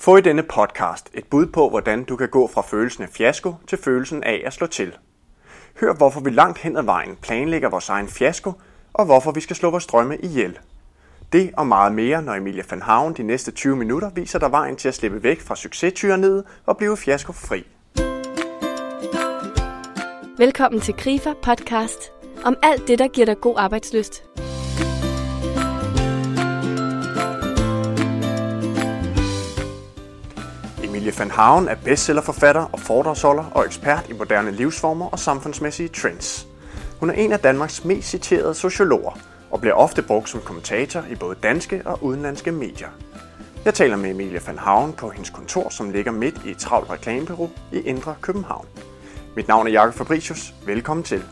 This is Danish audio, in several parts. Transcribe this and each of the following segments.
Få i denne podcast et bud på, hvordan du kan gå fra følelsen af fiasko til følelsen af at slå til. Hør, hvorfor vi langt hen ad vejen planlægger vores egen fiasko, og hvorfor vi skal slå vores drømme ihjel. Det og meget mere, når Emilie van Havn de næste 20 minutter viser dig vejen til at slippe væk fra succestyreniet og blive fiaskofri. Velkommen til Grifer podcast om alt det, der giver dig god arbejdsløst. Emilie van Haven er bestsellerforfatter og foredragsholder og ekspert i moderne livsformer og samfundsmæssige trends. Hun er en af Danmarks mest citerede sociologer og bliver ofte brugt som kommentator i både danske og udenlandske medier. Jeg taler med Emilie van Haven på hendes kontor, som ligger midt i et travlt reklamebureau i Indre København. Mit navn er Jakob Fabricius. Velkommen til.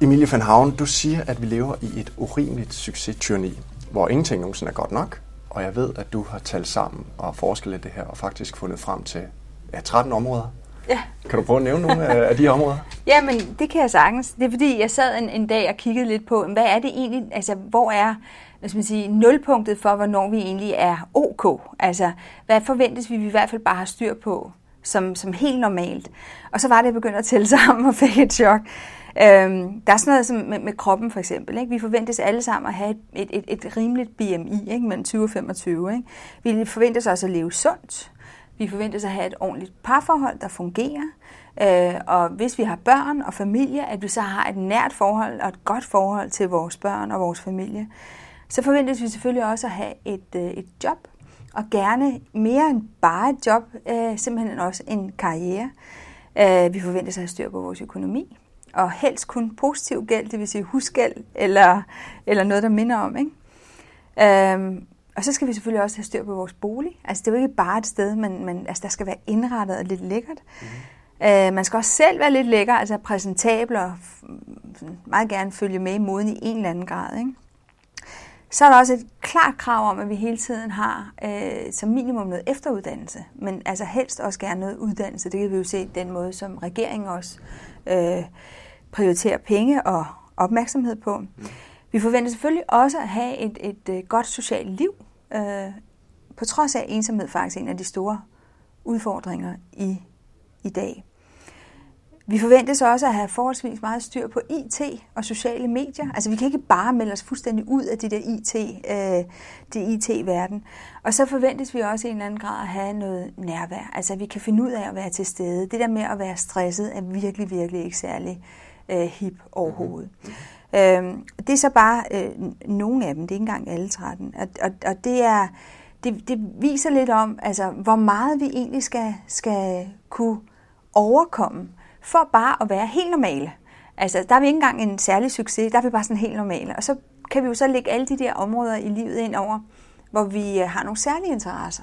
Emilie van Haven, du siger, at vi lever i et urimeligt succestyranni, hvor ingenting nogensinde er godt nok, og jeg ved, at du har talt sammen og forsket lidt det her, og faktisk fundet frem til ja, 13 områder. Ja. Kan du prøve at nævne nogle af de områder? Jamen, det kan jeg sagtens. Det er fordi, jeg sad en, en dag og kiggede lidt på, hvad er det egentlig, altså hvor er skal man sige, nulpunktet for, hvornår vi egentlig er ok? Altså, hvad forventes vi, vi i hvert fald bare har styr på, som, som helt normalt? Og så var det, jeg begyndte at tælle sammen og fik et chok. Øhm, der er sådan noget som med, med kroppen for eksempel. Ikke? Vi forventes alle sammen at have et, et, et, et rimeligt BMI ikke? mellem 20 og 25. Ikke? Vi forventes også at leve sundt. Vi forventes at have et ordentligt parforhold, der fungerer. Øh, og hvis vi har børn og familie, at vi så har et nært forhold og et godt forhold til vores børn og vores familie. Så forventes vi selvfølgelig også at have et, øh, et job, og gerne mere end bare et job, øh, simpelthen også en karriere. Øh, vi forventes at have styr på vores økonomi, og helst kun positiv gæld, det vil sige husgæld, eller, eller noget, der minder om. Ikke? Øhm, og så skal vi selvfølgelig også have styr på vores bolig. Altså det er jo ikke bare et sted, men, men altså, der skal være indrettet og lidt lækkert. Mm. Øh, man skal også selv være lidt lækker, altså præsentabel og meget gerne følge med i moden i en eller anden grad. Ikke? Så er der også et klart krav om, at vi hele tiden har øh, som minimum noget efteruddannelse, men altså helst også gerne noget uddannelse. Det kan vi jo se den måde, som regeringen også øh, prioriterer penge og opmærksomhed på. Mm. Vi forventer selvfølgelig også at have et, et, et godt socialt liv, øh, på trods af ensomhed faktisk en af de store udfordringer i, i dag. Vi forventes også at have forholdsvis meget styr på IT og sociale medier. Altså vi kan ikke bare melde os fuldstændig ud af det der IT, øh, det IT-verden. Og så forventes vi også i en eller anden grad at have noget nærvær. Altså vi kan finde ud af at være til stede. Det der med at være stresset er virkelig, virkelig ikke særlig øh, Øh, hip overhovedet. Mm-hmm. Øhm, det er så bare øh, nogle af dem, det er ikke engang alle 13. Og, og, og det er det, det viser lidt om, altså, hvor meget vi egentlig skal, skal kunne overkomme for bare at være helt normale. Altså, der er vi ikke engang en særlig succes, der er vi bare sådan helt normale. Og så kan vi jo så lægge alle de der områder i livet ind over, hvor vi øh, har nogle særlige interesser.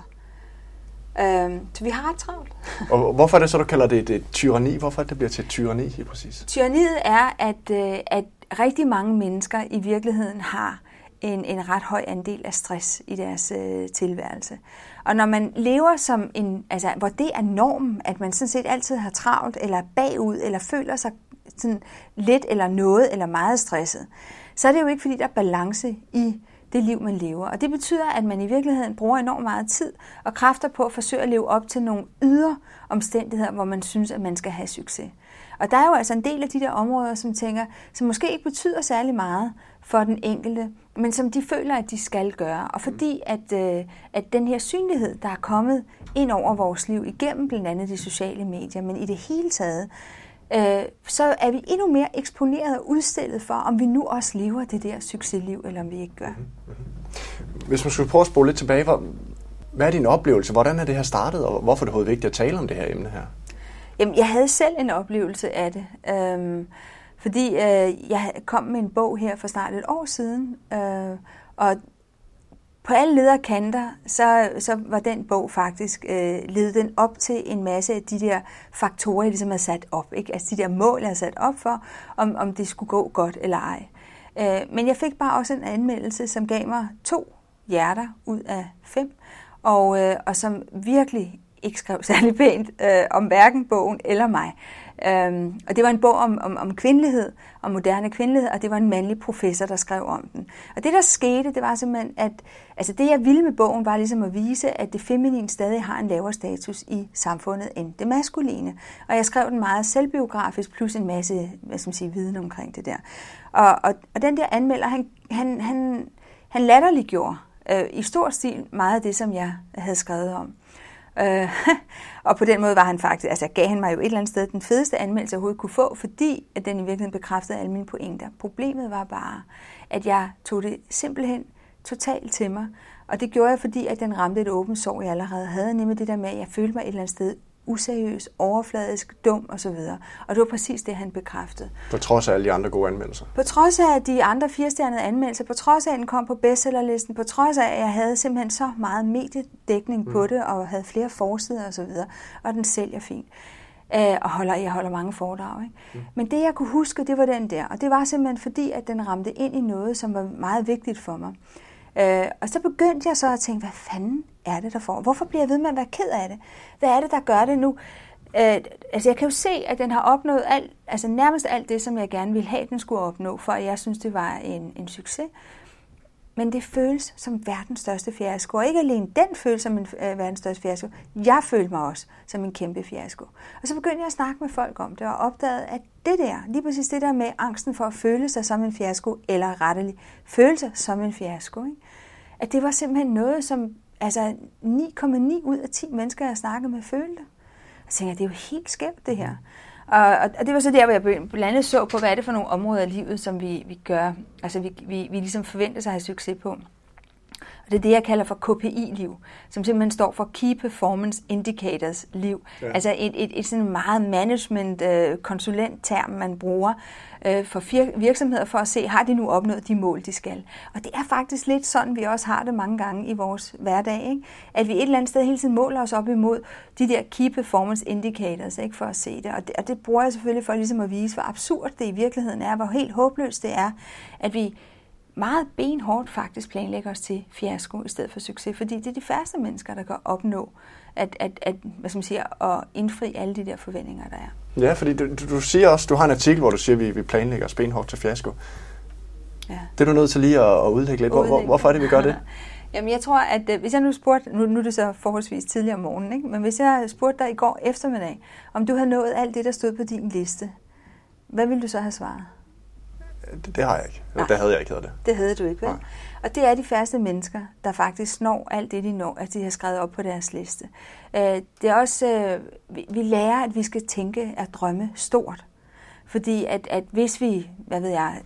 Øhm, så vi har travlt. og hvorfor er det så, du kalder det et tyranni? Hvorfor det bliver til et tyranni helt præcis? Tyranniet er, at, øh, at rigtig mange mennesker i virkeligheden har en, en ret høj andel af stress i deres øh, tilværelse. Og når man lever som en, altså, hvor det er normen, at man sådan set altid har travlt, eller bagud, eller føler sig sådan lidt eller noget, eller meget stresset, så er det jo ikke, fordi der er balance i det liv, man lever. Og det betyder, at man i virkeligheden bruger enormt meget tid og kræfter på at forsøge at leve op til nogle ydre omstændigheder, hvor man synes, at man skal have succes. Og der er jo altså en del af de der områder, som tænker, som måske ikke betyder særlig meget for den enkelte, men som de føler, at de skal gøre. Og fordi at, øh, at den her synlighed, der er kommet ind over vores liv igennem blandt andet de sociale medier, men i det hele taget, øh, så er vi endnu mere eksponeret og udstillet for, om vi nu også lever det der succesliv, eller om vi ikke gør. Mm-hmm. Hvis man skulle prøve at spole lidt tilbage, hvad er din oplevelse? Hvordan er det her startet, og hvorfor er det overhovedet vigtigt at tale om det her emne her? Jamen, jeg havde selv en oplevelse af det. Øhm, fordi øh, jeg kom med en bog her for snart et år siden, øh, og på alle ledere kanter, så, så var den bog faktisk, øh, ledet den op til en masse af de der faktorer, jeg ligesom havde sat op. Ikke? Altså de der mål, jeg har sat op for, om, om det skulle gå godt eller ej. Øh, men jeg fik bare også en anmeldelse, som gav mig to hjerter ud af fem, og, øh, og som virkelig ikke skrev særlig pænt øh, om hverken bogen eller mig. Øhm, og det var en bog om, om, om kvindelighed, om moderne kvindelighed, og det var en mandlig professor, der skrev om den. Og det, der skete, det var simpelthen, at altså det, jeg ville med bogen, var ligesom at vise, at det feminine stadig har en lavere status i samfundet end det maskuline. Og jeg skrev den meget selvbiografisk, plus en masse hvad skal man sige, viden omkring det der. Og, og, og den der anmelder, han, han, han, han latterliggjorde øh, i stor stil meget af det, som jeg havde skrevet om. Øh, og på den måde var han faktisk, altså gav han mig jo et eller andet sted den fedeste anmeldelse, jeg overhovedet kunne få, fordi at den i virkeligheden bekræftede alle mine pointer. Problemet var bare, at jeg tog det simpelthen totalt til mig. Og det gjorde jeg, fordi at den ramte et åbent sår, jeg allerede havde, nemlig det der med, at jeg følte mig et eller andet sted useriøs, overfladisk, dum osv. Og det var præcis det, han bekræftede. På trods af alle de andre gode anmeldelser? På trods af de andre firestjernede anmeldelser, på trods af, at den kom på bestsellerlisten, på trods af, at jeg havde simpelthen så meget mediedækning mm. på det, og havde flere forsider osv., og, og den sælger fint. Øh, og holder, jeg holder mange foredrag. Ikke? Mm. Men det, jeg kunne huske, det var den der. Og det var simpelthen fordi, at den ramte ind i noget, som var meget vigtigt for mig. Øh, og så begyndte jeg så at tænke, hvad fanden er det, der får? Hvorfor bliver jeg ved med at være ked af det? Hvad er det, der gør det nu? Øh, altså jeg kan jo se, at den har opnået alt, altså nærmest alt det, som jeg gerne ville have, den skulle opnå, for jeg synes, det var en, en succes. Men det føles som verdens største fiasko. Og ikke alene den føles som en øh, verdens største fiasko. Jeg følte mig også som en kæmpe fiasko. Og så begyndte jeg at snakke med folk om det, og opdagede, at det der, lige præcis det der med angsten for at føle sig som en fiasko, eller retteligt, føle sig som en fiasko, ikke? at det var simpelthen noget, som altså 9,9 ud af 10 mennesker, jeg snakkede med, følte. Og så tænkte jeg, det er jo helt skævt det her. Og, og det var så der, hvor jeg blandt andet så på, hvad er det for nogle områder af livet, som vi, vi gør, altså vi, vi, vi ligesom forventer sig at have succes på. Og det er det, jeg kalder for KPI-liv, som simpelthen står for Key Performance Indicators liv. Ja. Altså et, et, et sådan meget management-konsulent-term, man bruger øh, for virksomheder for at se, har de nu opnået de mål, de skal. Og det er faktisk lidt sådan, vi også har det mange gange i vores hverdag. Ikke? At vi et eller andet sted hele tiden måler os op imod de der Key Performance Indicators ikke? for at se det. Og, det. og det bruger jeg selvfølgelig for ligesom at vise, hvor absurd det i virkeligheden er, hvor helt håbløst det er, at vi meget benhårdt faktisk planlægger os til fiasko i stedet for succes, fordi det er de færreste mennesker, der kan opnå at, at, at, hvad skal man sige, at indfri alle de der forventninger, der er. Ja, fordi du, du siger også, du har en artikel, hvor du siger, at vi, vi planlægger os benhårdt til fiasko. Ja. Det er du nødt til lige at, at udlægge lidt. Hvor, hvor, hvorfor er det, vi gør det? Jamen, jeg tror, at øh, hvis jeg nu spurgte, nu, nu er det så forholdsvis tidligere om morgenen, ikke? men hvis jeg spurgte dig i går eftermiddag, om du havde nået alt det, der stod på din liste, hvad ville du så have svaret? Det, det har jeg ikke. Nej, det havde jeg ikke, hedder det. Det havde du ikke, vel? Nej. Og det er de færreste mennesker, der faktisk når alt det, de når, at de har skrevet op på deres liste. Øh, det er også, øh, vi lærer, at vi skal tænke at drømme stort. Fordi at, at hvis vi, hvad ved jeg,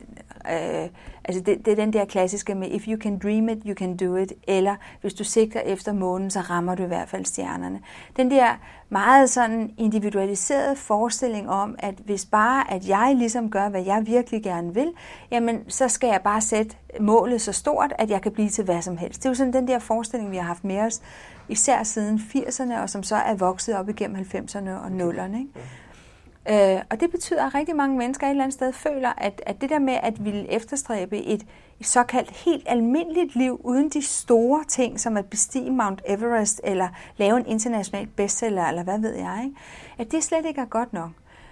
øh, altså det, det er den der klassiske med, if you can dream it, you can do it, eller hvis du sigter efter månen, så rammer du i hvert fald stjernerne. Den der meget sådan individualiserede forestilling om, at hvis bare at jeg ligesom gør, hvad jeg virkelig gerne vil, jamen så skal jeg bare sætte målet så stort, at jeg kan blive til hvad som helst. Det er jo sådan den der forestilling, vi har haft med os, især siden 80'erne, og som så er vokset op igennem 90'erne og 0'erne. Ikke? Øh, og det betyder, at rigtig mange mennesker et eller andet sted føler, at, at det der med at ville efterstræbe et, et såkaldt helt almindeligt liv, uden de store ting, som at bestige Mount Everest, eller lave en international bestseller, eller hvad ved jeg, ikke? at det slet ikke er godt nok.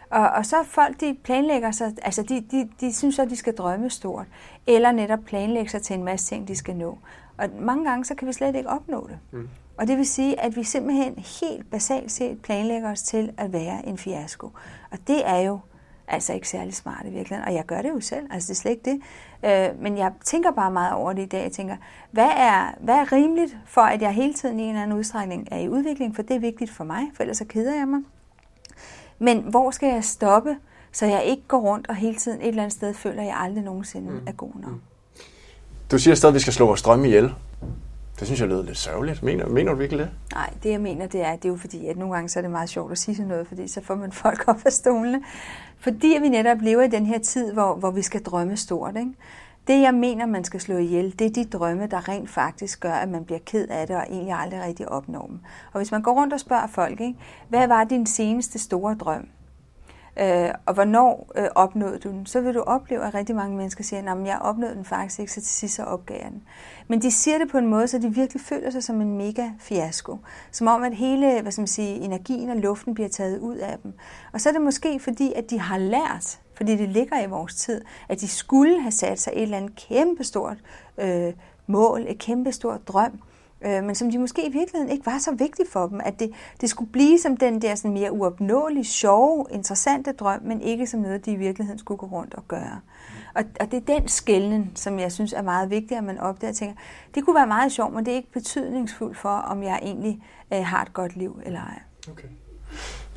Og, og så folk, de planlægger sig, altså de, de, de synes, at de skal drømme stort, eller netop planlægge sig til en masse ting, de skal nå. Og mange gange, så kan vi slet ikke opnå det. Mm. Og det vil sige, at vi simpelthen helt basalt set planlægger os til at være en fiasko. Og det er jo altså ikke særlig smart i virkeligheden. Og jeg gør det jo selv, altså det er slet ikke det. Øh, men jeg tænker bare meget over det i dag. Jeg tænker, hvad er, hvad er rimeligt for, at jeg hele tiden i en eller anden udstrækning er i udvikling? For det er vigtigt for mig, for ellers så keder jeg mig. Men hvor skal jeg stoppe, så jeg ikke går rundt og hele tiden et eller andet sted føler, at jeg aldrig nogensinde mm. er god nok? Mm. Du siger stadig, at vi skal slå vores drømme ihjel. Det synes jeg lyder lidt sørgeligt. Mener, mener du virkelig det? Nej, det jeg mener, det er, det er jo fordi, at nogle gange så er det meget sjovt at sige sådan noget, fordi så får man folk op af stolene. Fordi vi netop lever i den her tid, hvor, hvor vi skal drømme stort. Ikke? Det jeg mener, man skal slå ihjel, det er de drømme, der rent faktisk gør, at man bliver ked af det og egentlig aldrig rigtig opnår dem. Og hvis man går rundt og spørger folk, ikke, hvad var din seneste store drøm? Øh, og hvornår øh, opnåede du den? Så vil du opleve, at rigtig mange mennesker siger, at jeg opnåede den faktisk ikke, så til sidst så opgav jeg den. Men de siger det på en måde, så de virkelig føler sig som en mega fiasko. Som om, at hele hvad skal man sige, energien og luften bliver taget ud af dem. Og så er det måske fordi, at de har lært, fordi det ligger i vores tid, at de skulle have sat sig et eller andet kæmpestort øh, mål, et kæmpestort drøm, øh, men som de måske i virkeligheden ikke var så vigtigt for dem, at det, det skulle blive som den der sådan mere uopnåelige, sjove, interessante drøm, men ikke som noget, de i virkeligheden skulle gå rundt og gøre. Og, og det er den skældning, som jeg synes er meget vigtig, at man opdager og tænker, det kunne være meget sjovt, men det er ikke betydningsfuldt for, om jeg egentlig øh, har et godt liv eller ej. Okay.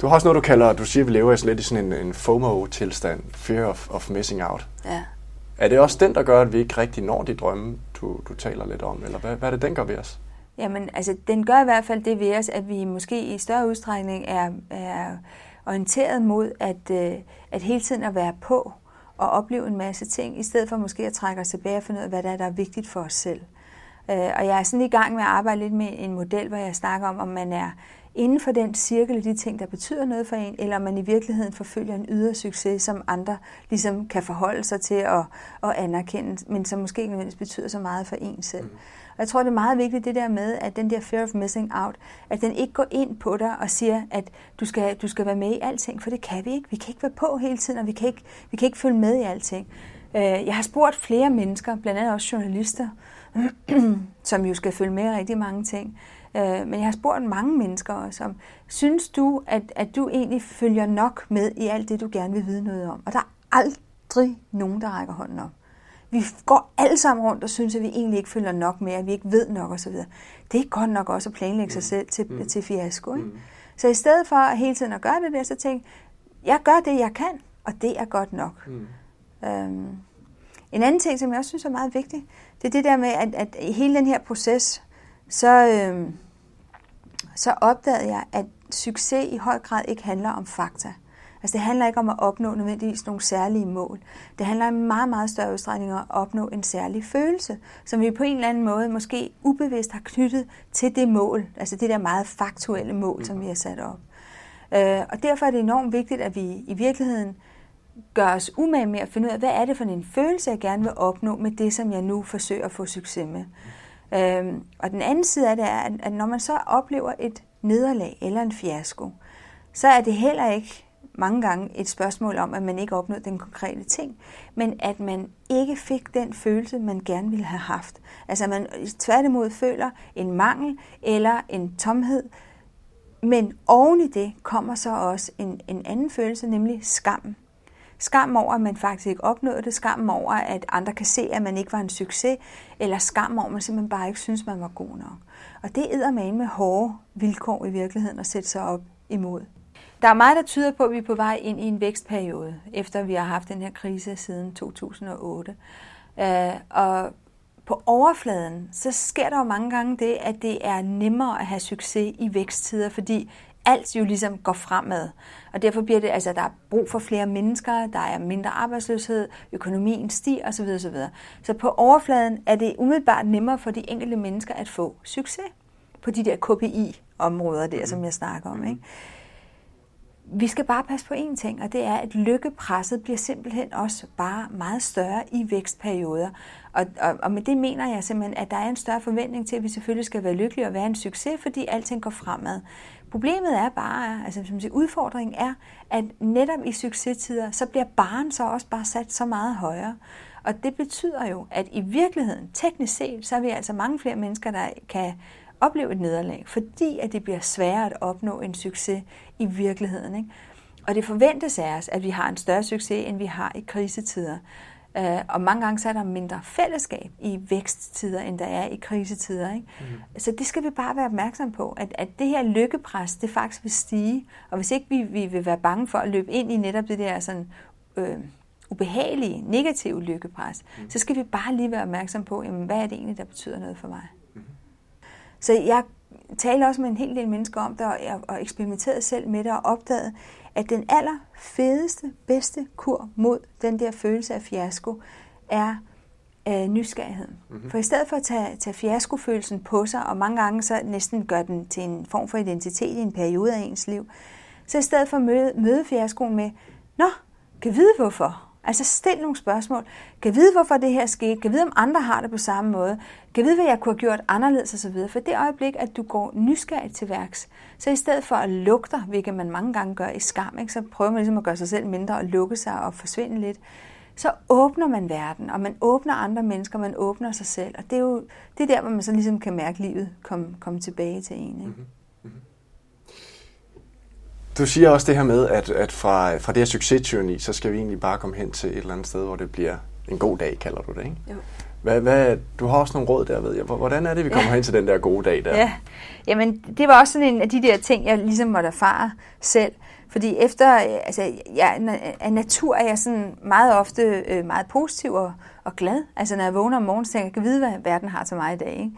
Du har også noget, du kalder, du siger, at vi lever lidt i sådan en, en FOMO-tilstand, fear of, of missing out. Ja. Er det også den, der gør, at vi ikke rigtig når de drømme, du, du taler lidt om, eller hvad, hvad er det, den gør ved os? Jamen, altså, den gør i hvert fald det ved os, at vi måske i større udstrækning er, er orienteret mod at, øh, at hele tiden at være på og opleve en masse ting, i stedet for måske at trække os tilbage og finde ud af, hvad der er, der er vigtigt for os selv. Øh, og jeg er sådan i gang med at arbejde lidt med en model, hvor jeg snakker om, om man er inden for den cirkel af de ting, der betyder noget for en, eller om man i virkeligheden forfølger en ydre succes, som andre ligesom kan forholde sig til og, og anerkende, men som måske ikke nødvendigvis betyder så meget for en selv. Mm. Og jeg tror, det er meget vigtigt det der med, at den der fear of missing out, at den ikke går ind på dig og siger, at du skal, du skal være med i alting, for det kan vi ikke. Vi kan ikke være på hele tiden, og vi kan ikke, vi kan ikke følge med i alting. Øh, jeg har spurgt flere mennesker, blandt andet også journalister, som jo skal følge med i rigtig mange ting. Øh, men jeg har spurgt mange mennesker også om, synes du, at, at du egentlig følger nok med i alt det, du gerne vil vide noget om? Og der er aldrig nogen, der rækker hånden op. Vi går alle sammen rundt og synes, at vi egentlig ikke følger nok med, at vi ikke ved nok osv. Det er godt nok også at planlægge sig mm. selv til, mm. til fiasko. Ikke? Mm. Så i stedet for at hele tiden at gøre det der, så tænk, jeg gør det, jeg kan, og det er godt nok. Mm. Øhm, en anden ting, som jeg også synes er meget vigtig, det er det der med, at, at i hele den her proces, så, øhm, så opdagede jeg, at succes i høj grad ikke handler om fakta. Altså det handler ikke om at opnå nødvendigvis nogle særlige mål. Det handler i meget, meget større udstrækning om at opnå en særlig følelse, som vi på en eller anden måde måske ubevidst har knyttet til det mål, altså det der meget faktuelle mål, som vi har sat op. Øh, og derfor er det enormt vigtigt, at vi i virkeligheden gør os umage med at finde ud af, hvad er det for en følelse, jeg gerne vil opnå med det, som jeg nu forsøger at få succes med. Øhm, og den anden side af det er, at når man så oplever et nederlag eller en fiasko, så er det heller ikke mange gange et spørgsmål om, at man ikke opnåede den konkrete ting, men at man ikke fik den følelse, man gerne ville have haft. Altså man tværtimod føler en mangel eller en tomhed, men oven i det kommer så også en, en anden følelse, nemlig skam. Skam over, at man faktisk ikke opnåede det. Skam over, at andre kan se, at man ikke var en succes. Eller skam over, at man simpelthen bare ikke synes, man var god nok. Og det er man med hårde vilkår i virkeligheden at sætte sig op imod. Der er meget, der tyder på, at vi er på vej ind i en vækstperiode, efter vi har haft den her krise siden 2008. Uh, øh, og på overfladen, så sker der jo mange gange det, at det er nemmere at have succes i væksttider, fordi alt jo ligesom går fremad. Og derfor bliver det, altså der er brug for flere mennesker, der er mindre arbejdsløshed, økonomien stiger osv. osv. Så på overfladen er det umiddelbart nemmere for de enkelte mennesker at få succes på de der KPI-områder der, som jeg snakker om. Ikke? Vi skal bare passe på én ting, og det er, at lykkepresset bliver simpelthen også bare meget større i vækstperioder. Og, og, og med det mener jeg simpelthen, at der er en større forventning til, at vi selvfølgelig skal være lykkelige og være en succes, fordi alting går fremad. Problemet er bare, altså som siger, udfordringen er, at netop i succestider, så bliver baren så også bare sat så meget højere. Og det betyder jo, at i virkeligheden, teknisk set, så er vi altså mange flere mennesker, der kan opleve et nederlag, fordi at det bliver sværere at opnå en succes i virkeligheden. Ikke? Og det forventes af os, at vi har en større succes, end vi har i krisetider. Uh, og mange gange så er der mindre fællesskab i væksttider, end der er i krisetider. Ikke? Mm. Så det skal vi bare være opmærksom på, at, at det her lykkepres, det faktisk vil stige. Og hvis ikke vi, vi vil være bange for at løbe ind i netop det der sådan, øh, ubehagelige, negative lykkepres, mm. så skal vi bare lige være opmærksom på, jamen, hvad er det egentlig, der betyder noget for mig. Så jeg taler også med en hel del mennesker om det, og, og eksperimenteret selv med det, og opdaget, at den aller fedeste, bedste kur mod den der følelse af fiasko, er øh, nysgerrigheden. Mm-hmm. For i stedet for at tage, tage fiaskofølelsen på sig, og mange gange så næsten gør den til en form for identitet i en periode af ens liv, så i stedet for at møde, møde fiaskoen med, nå, kan vide hvorfor? Altså stil nogle spørgsmål. Kan vide, hvorfor det her skete? Kan vide, om andre har det på samme måde? Kan vide, hvad jeg kunne have gjort anderledes osv.? For det øjeblik, at du går nysgerrigt til værks, så i stedet for at lukke dig, hvilket man mange gange gør i skam, ikke, så prøver man ligesom at gøre sig selv mindre og lukke sig og forsvinde lidt, så åbner man verden, og man åbner andre mennesker, man åbner sig selv. Og det er jo det er der, hvor man så ligesom kan mærke livet komme, komme tilbage til en. Ikke? Mm-hmm. Du siger også det her med, at, at fra, fra det her succestyranni, så skal vi egentlig bare komme hen til et eller andet sted, hvor det bliver en god dag, kalder du det, ikke? Jo. Hvad, hvad, du har også nogle råd der, ved jeg. Hvordan er det, vi kommer ja. hen til den der gode dag der? Ja, jamen det var også sådan en af de der ting, jeg ligesom måtte erfare selv. Fordi efter, altså jeg, af natur er jeg sådan meget ofte øh, meget positiv og, og glad. Altså når jeg vågner om morgenen, så tænker jeg, jeg kan vide, hvad verden har til mig i dag.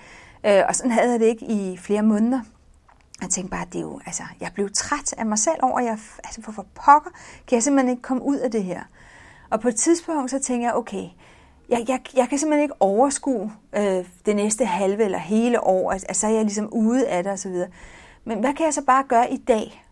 Ikke? Øh, og sådan havde jeg det ikke i flere måneder. Jeg tænkte bare, det er jo, altså, jeg blev træt af mig selv over, at jeg, altså, hvorfor pokker kan jeg simpelthen ikke komme ud af det her? Og på et tidspunkt, så tænker jeg, okay, jeg, jeg, jeg kan simpelthen ikke overskue øh, det næste halve eller hele år, altså, så er jeg ligesom ude af det osv. Men hvad kan jeg så bare gøre i dag,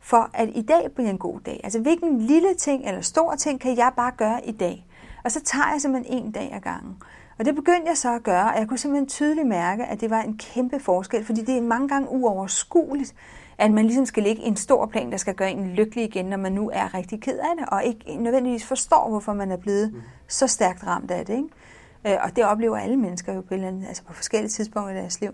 for at i dag bliver en god dag? Altså hvilken lille ting eller stor ting kan jeg bare gøre i dag? Og så tager jeg simpelthen en dag ad gangen. Og det begyndte jeg så at gøre, og jeg kunne simpelthen tydeligt mærke, at det var en kæmpe forskel, fordi det er mange gange uoverskueligt, at man ligesom skal ligge en stor plan, der skal gøre en lykkelig igen, når man nu er rigtig ked af det, og ikke nødvendigvis forstår, hvorfor man er blevet mm. så stærkt ramt af det. Ikke? Øh, og det oplever alle mennesker jo på, eller andet, altså på forskellige tidspunkter i deres liv.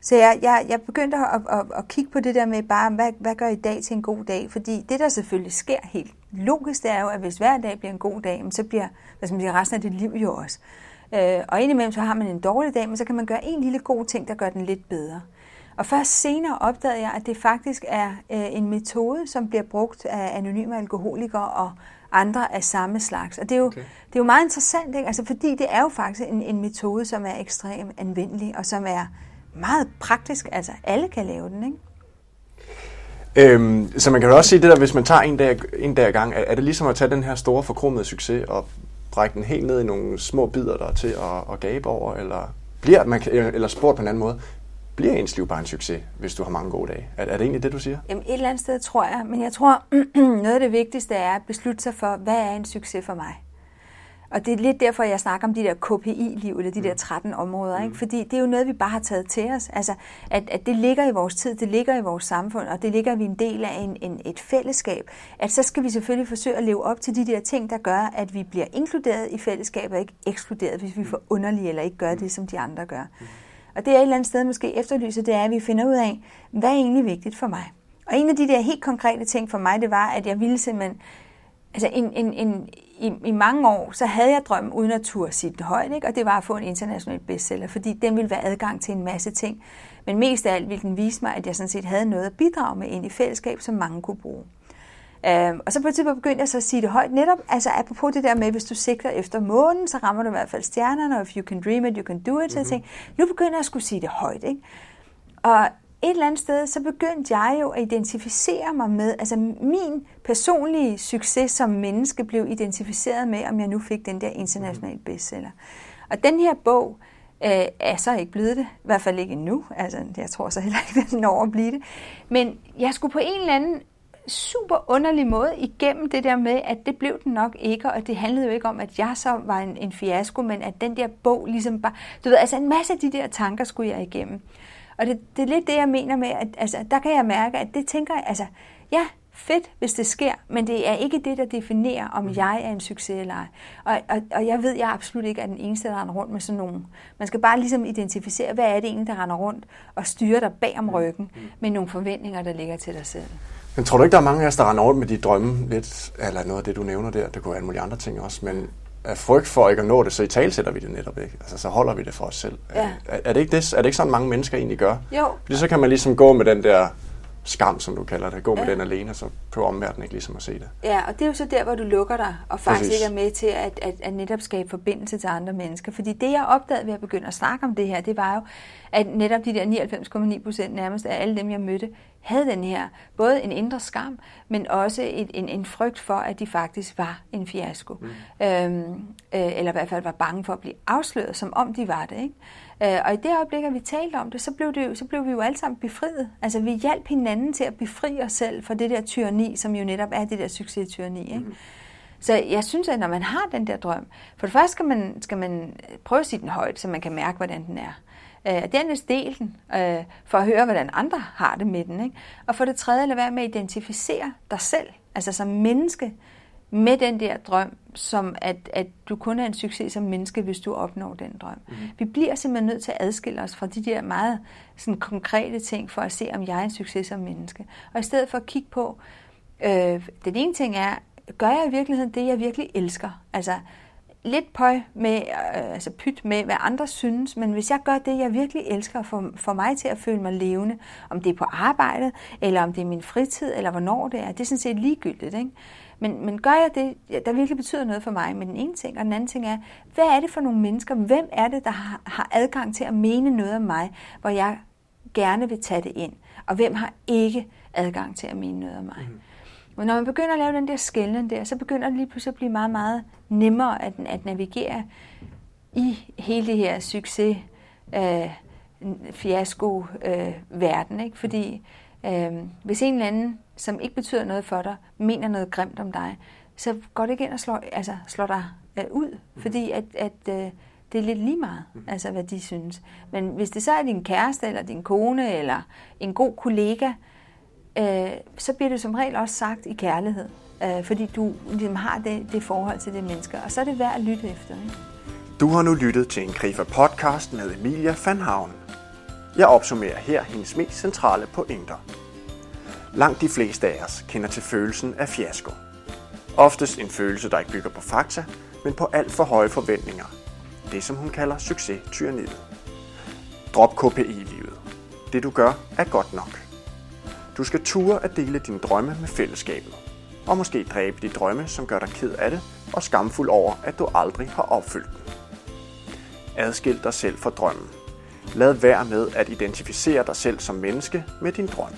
Så jeg, jeg, jeg begyndte at, at, at kigge på det der med bare, hvad, hvad gør i dag til en god dag? Fordi det, der selvfølgelig sker helt logisk, det er jo, at hvis hver dag bliver en god dag, så bliver hvad skal man sige, resten af dit liv jo også. Øh, og indimellem så har man en dårlig dag, men så kan man gøre en lille god ting, der gør den lidt bedre. Og først senere opdagede jeg, at det faktisk er øh, en metode, som bliver brugt af anonyme alkoholikere og andre af samme slags. Og det er jo, okay. det er jo meget interessant, ikke? Altså, fordi det er jo faktisk en, en metode, som er ekstremt anvendelig, og som er meget praktisk. Altså, alle kan lave den, ikke? Øhm, så man kan jo også sige det der, hvis man tager en dag, en dag gang, er, er det ligesom at tage den her store forkromede succes og brække den helt ned i nogle små bidder, der er til at, at gabe over, eller bliver man, eller spurgt på en anden måde, bliver ens liv bare en succes, hvis du har mange gode dage? Er, er det egentlig det, du siger? Jamen et eller andet sted tror jeg, men jeg tror, noget af det vigtigste er at beslutte sig for, hvad er en succes for mig? Og det er lidt derfor, jeg snakker om de der KPI-liv, eller de der 13 mm. områder. Ikke? Mm. Fordi det er jo noget, vi bare har taget til os. Altså, at, at det ligger i vores tid, det ligger i vores samfund, og det ligger vi en del af en, en, et fællesskab. At så skal vi selvfølgelig forsøge at leve op til de der ting, der gør, at vi bliver inkluderet i fællesskabet, og ikke ekskluderet, hvis vi får underlige eller ikke gør det, som de andre gør. Og det er et eller andet sted måske efterlyser, det er, at vi finder ud af, hvad er egentlig vigtigt for mig. Og en af de der helt konkrete ting for mig, det var, at jeg ville simpelthen, altså en, en, en, i, i mange år, så havde jeg drømmen uden at turde sige højt, ikke? og det var at få en international bestseller, fordi den ville være adgang til en masse ting. Men mest af alt ville den vise mig, at jeg sådan set havde noget at bidrage med ind i fællesskab, som mange kunne bruge. Øhm, og så på et tidspunkt begyndte jeg så at sige det højt, netop altså apropos det der med, hvis du sigter efter månen, så rammer du i hvert fald stjernerne, og if you can dream it, you can do it, mm-hmm. så jeg mhm. tænkte, nu begynder jeg at skulle sige det højt. Ikke? Og et eller andet sted, så begyndte jeg jo at identificere mig med, altså min personlige succes som menneske blev identificeret med, om jeg nu fik den der internationale bestseller. Og den her bog øh, er så ikke blevet det, i hvert fald ikke endnu, altså jeg tror så heller ikke, den når at blive det. Men jeg skulle på en eller anden super underlig måde igennem det der med, at det blev den nok ikke, og det handlede jo ikke om, at jeg så var en, en fiasko, men at den der bog ligesom bare, du ved, altså en masse af de der tanker skulle jeg igennem. Og det, det er lidt det, jeg mener med, at altså, der kan jeg mærke, at det tænker jeg, altså, ja, fedt, hvis det sker, men det er ikke det, der definerer, om mm. jeg er en succes eller ej. Og, og, og jeg ved, jeg absolut ikke er den eneste, der render rundt med sådan nogen. Man skal bare ligesom identificere, hvad er det egentlig, der render rundt og styrer dig bag om mm. ryggen mm. med nogle forventninger, der ligger til dig selv. Men tror du ikke, der er mange af os, der render rundt med de drømme lidt, eller noget af det, du nævner der, det kunne være alle mulige andre ting også, men af frygt for ikke at nå det, så i talsætter vi det netop ikke. Altså, så holder vi det for os selv. Ja. Er, er, det ikke det, er det ikke sådan, mange mennesker egentlig gør? Jo. Fordi så kan man ligesom gå med den der skam, som du kalder det, gå ja. med den alene, så prøver omverdenen ikke ligesom at se det. Ja, og det er jo så der, hvor du lukker dig, og faktisk Præcis. ikke er med til at, at, at netop skabe forbindelse til andre mennesker. Fordi det, jeg opdagede ved at begynde at snakke om det her, det var jo, at netop de der 99,9 procent nærmest af alle dem, jeg mødte, havde den her, både en indre skam, men også et, en, en frygt for, at de faktisk var en fiasko. Mm. Øhm, øh, eller i hvert fald var bange for at blive afsløret, som om de var det. Ikke? Øh, og i det øjeblik, at vi talte om det, så blev, det, så blev vi jo alle sammen befriet. Altså vi hjalp hinanden til at befri os selv fra det der tyranni, som jo netop er det der succes-tyranni. Ikke? Mm. Så jeg synes, at når man har den der drøm, for det første skal man, skal man prøve at sige den højt, så man kan mærke, hvordan den er. Øh, dernæst del den, øh, for at høre, hvordan andre har det med den. Ikke? Og for det tredje, lad være med at identificere dig selv, altså som menneske, med den der drøm, som at, at du kun er en succes som menneske, hvis du opnår den drøm. Mm. Vi bliver simpelthen nødt til at adskille os fra de der meget sådan, konkrete ting, for at se, om jeg er en succes som menneske. Og i stedet for at kigge på, øh, den ene ting er, gør jeg i virkeligheden det, jeg virkelig elsker? Altså, lidt pøj med, øh, altså pyt med, hvad andre synes, men hvis jeg gør det, jeg virkelig elsker, for, for mig til at føle mig levende, om det er på arbejdet, eller om det er min fritid, eller hvornår det er, det er sådan set ligegyldigt. Ikke? Men, men gør jeg det, der virkelig betyder noget for mig, men den ene ting, og den anden ting er, hvad er det for nogle mennesker, hvem er det, der har, har adgang til at mene noget om mig, hvor jeg gerne vil tage det ind, og hvem har ikke adgang til at mene noget om mig. Mm. Men når man begynder at lave den der skælden der, så begynder det lige pludselig at blive meget, meget nemmere at, at navigere i hele det her succes, øh, fiasko øh, verden. Ikke? Fordi øh, hvis en eller anden, som ikke betyder noget for dig, mener noget grimt om dig, så går det ikke ind og slår, altså, slår dig øh, ud, fordi at, at øh, det er lidt lige meget, altså, hvad de synes. Men hvis det så er din kæreste, eller din kone, eller en god kollega, øh, så bliver det som regel også sagt i kærlighed. Øh, fordi du ligesom har det, det forhold til det menneske. Og så er det værd at lytte efter. Ikke? Du har nu lyttet til en Grifer podcast med Emilia van Havn. Jeg opsummerer her hendes mest centrale pointer. Langt de fleste af os kender til følelsen af fiasko. Oftest en følelse, der ikke bygger på fakta, men på alt for høje forventninger. Det, som hun kalder succes-tyranniet. Drop KPI-livet. Det du gør, er godt nok. Du skal ture at dele dine drømme med fællesskabet. Og måske dræbe de drømme, som gør dig ked af det, og skamfuld over, at du aldrig har opfyldt dem. Adskil dig selv fra drømmen. Lad være med at identificere dig selv som menneske med din drøm.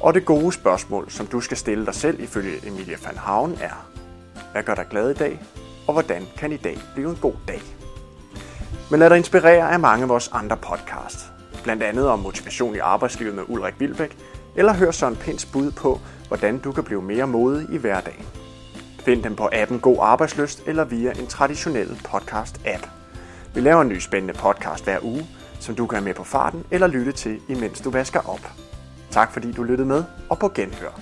Og det gode spørgsmål, som du skal stille dig selv ifølge Emilia van Havn er, hvad gør dig glad i dag, og hvordan kan i dag blive en god dag? Men lad dig inspirere af mange af vores andre podcasts. Blandt andet om motivation i arbejdslivet med Ulrik Vilbæk, eller hør Søren Pins bud på, hvordan du kan blive mere modig i hverdagen. Find dem på appen God Arbejdsløst eller via en traditionel podcast-app. Vi laver en ny spændende podcast hver uge, som du kan have med på farten eller lytte til, imens du vasker op. Tak fordi du lyttede med, og på genhør.